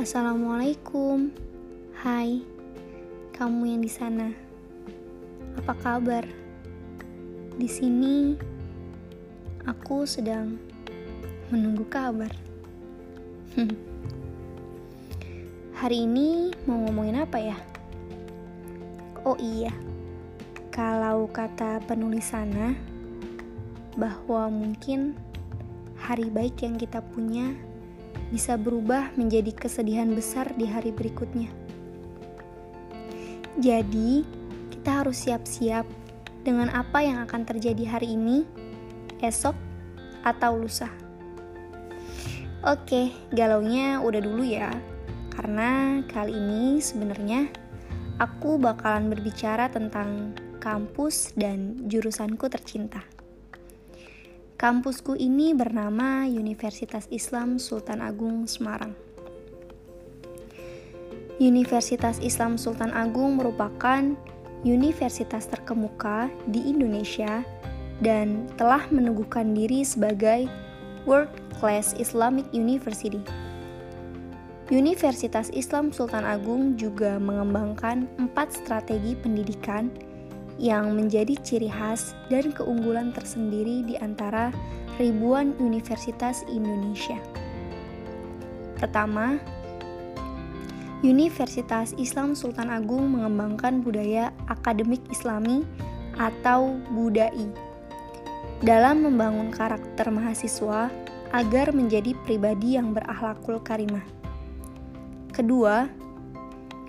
Assalamualaikum. Hai, kamu yang di sana. Apa kabar? Di sini aku sedang menunggu kabar. Hari ini mau ngomongin apa ya? Oh iya, kalau kata penulis sana, bahwa mungkin hari baik yang kita punya bisa berubah menjadi kesedihan besar di hari berikutnya. Jadi, kita harus siap-siap dengan apa yang akan terjadi hari ini, esok, atau lusa. Oke, galaunya udah dulu ya, karena kali ini sebenarnya aku bakalan berbicara tentang kampus dan jurusanku tercinta. Kampusku ini bernama Universitas Islam Sultan Agung Semarang. Universitas Islam Sultan Agung merupakan universitas terkemuka di Indonesia dan telah meneguhkan diri sebagai World Class Islamic University. Universitas Islam Sultan Agung juga mengembangkan empat strategi pendidikan yang menjadi ciri khas dan keunggulan tersendiri di antara ribuan universitas Indonesia. Pertama, Universitas Islam Sultan Agung mengembangkan budaya akademik Islami atau budai dalam membangun karakter mahasiswa agar menjadi pribadi yang berakhlakul karimah. Kedua,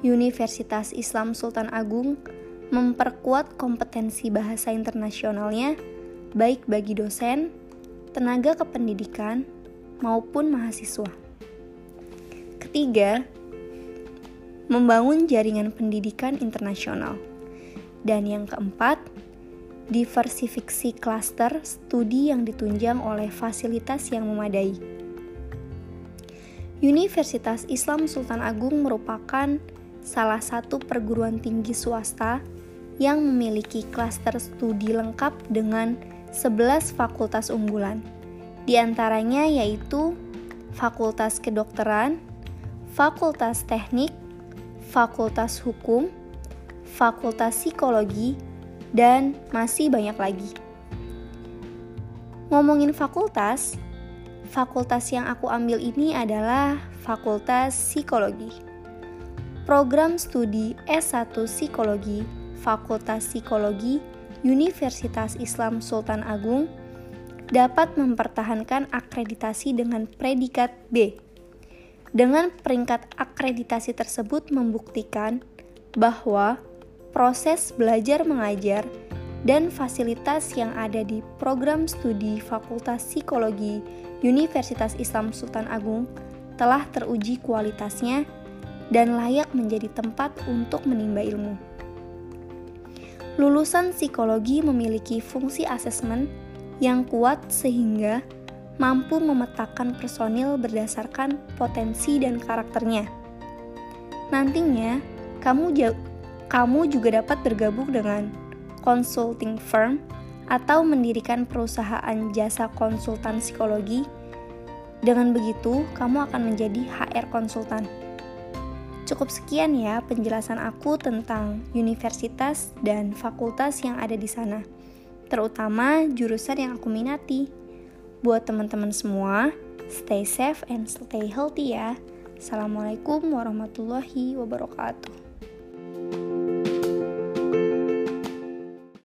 Universitas Islam Sultan Agung memperkuat kompetensi bahasa internasionalnya, baik bagi dosen, tenaga kependidikan, maupun mahasiswa. Ketiga, membangun jaringan pendidikan internasional. Dan yang keempat, diversifikasi klaster studi yang ditunjang oleh fasilitas yang memadai. Universitas Islam Sultan Agung merupakan salah satu perguruan tinggi swasta yang memiliki klaster studi lengkap dengan 11 fakultas unggulan. Di antaranya yaitu Fakultas Kedokteran, Fakultas Teknik, Fakultas Hukum, Fakultas Psikologi, dan masih banyak lagi. Ngomongin fakultas, fakultas yang aku ambil ini adalah Fakultas Psikologi. Program studi S1 Psikologi Fakultas Psikologi Universitas Islam Sultan Agung dapat mempertahankan akreditasi dengan predikat B. Dengan peringkat akreditasi tersebut membuktikan bahwa proses belajar mengajar dan fasilitas yang ada di program studi Fakultas Psikologi Universitas Islam Sultan Agung telah teruji kualitasnya dan layak menjadi tempat untuk menimba ilmu. Lulusan psikologi memiliki fungsi asesmen yang kuat sehingga mampu memetakan personil berdasarkan potensi dan karakternya. Nantinya, kamu kamu juga dapat bergabung dengan consulting firm atau mendirikan perusahaan jasa konsultan psikologi. Dengan begitu, kamu akan menjadi HR konsultan. Cukup sekian ya penjelasan aku tentang universitas dan fakultas yang ada di sana, terutama jurusan yang aku minati. Buat teman-teman semua, stay safe and stay healthy ya. Assalamualaikum warahmatullahi wabarakatuh.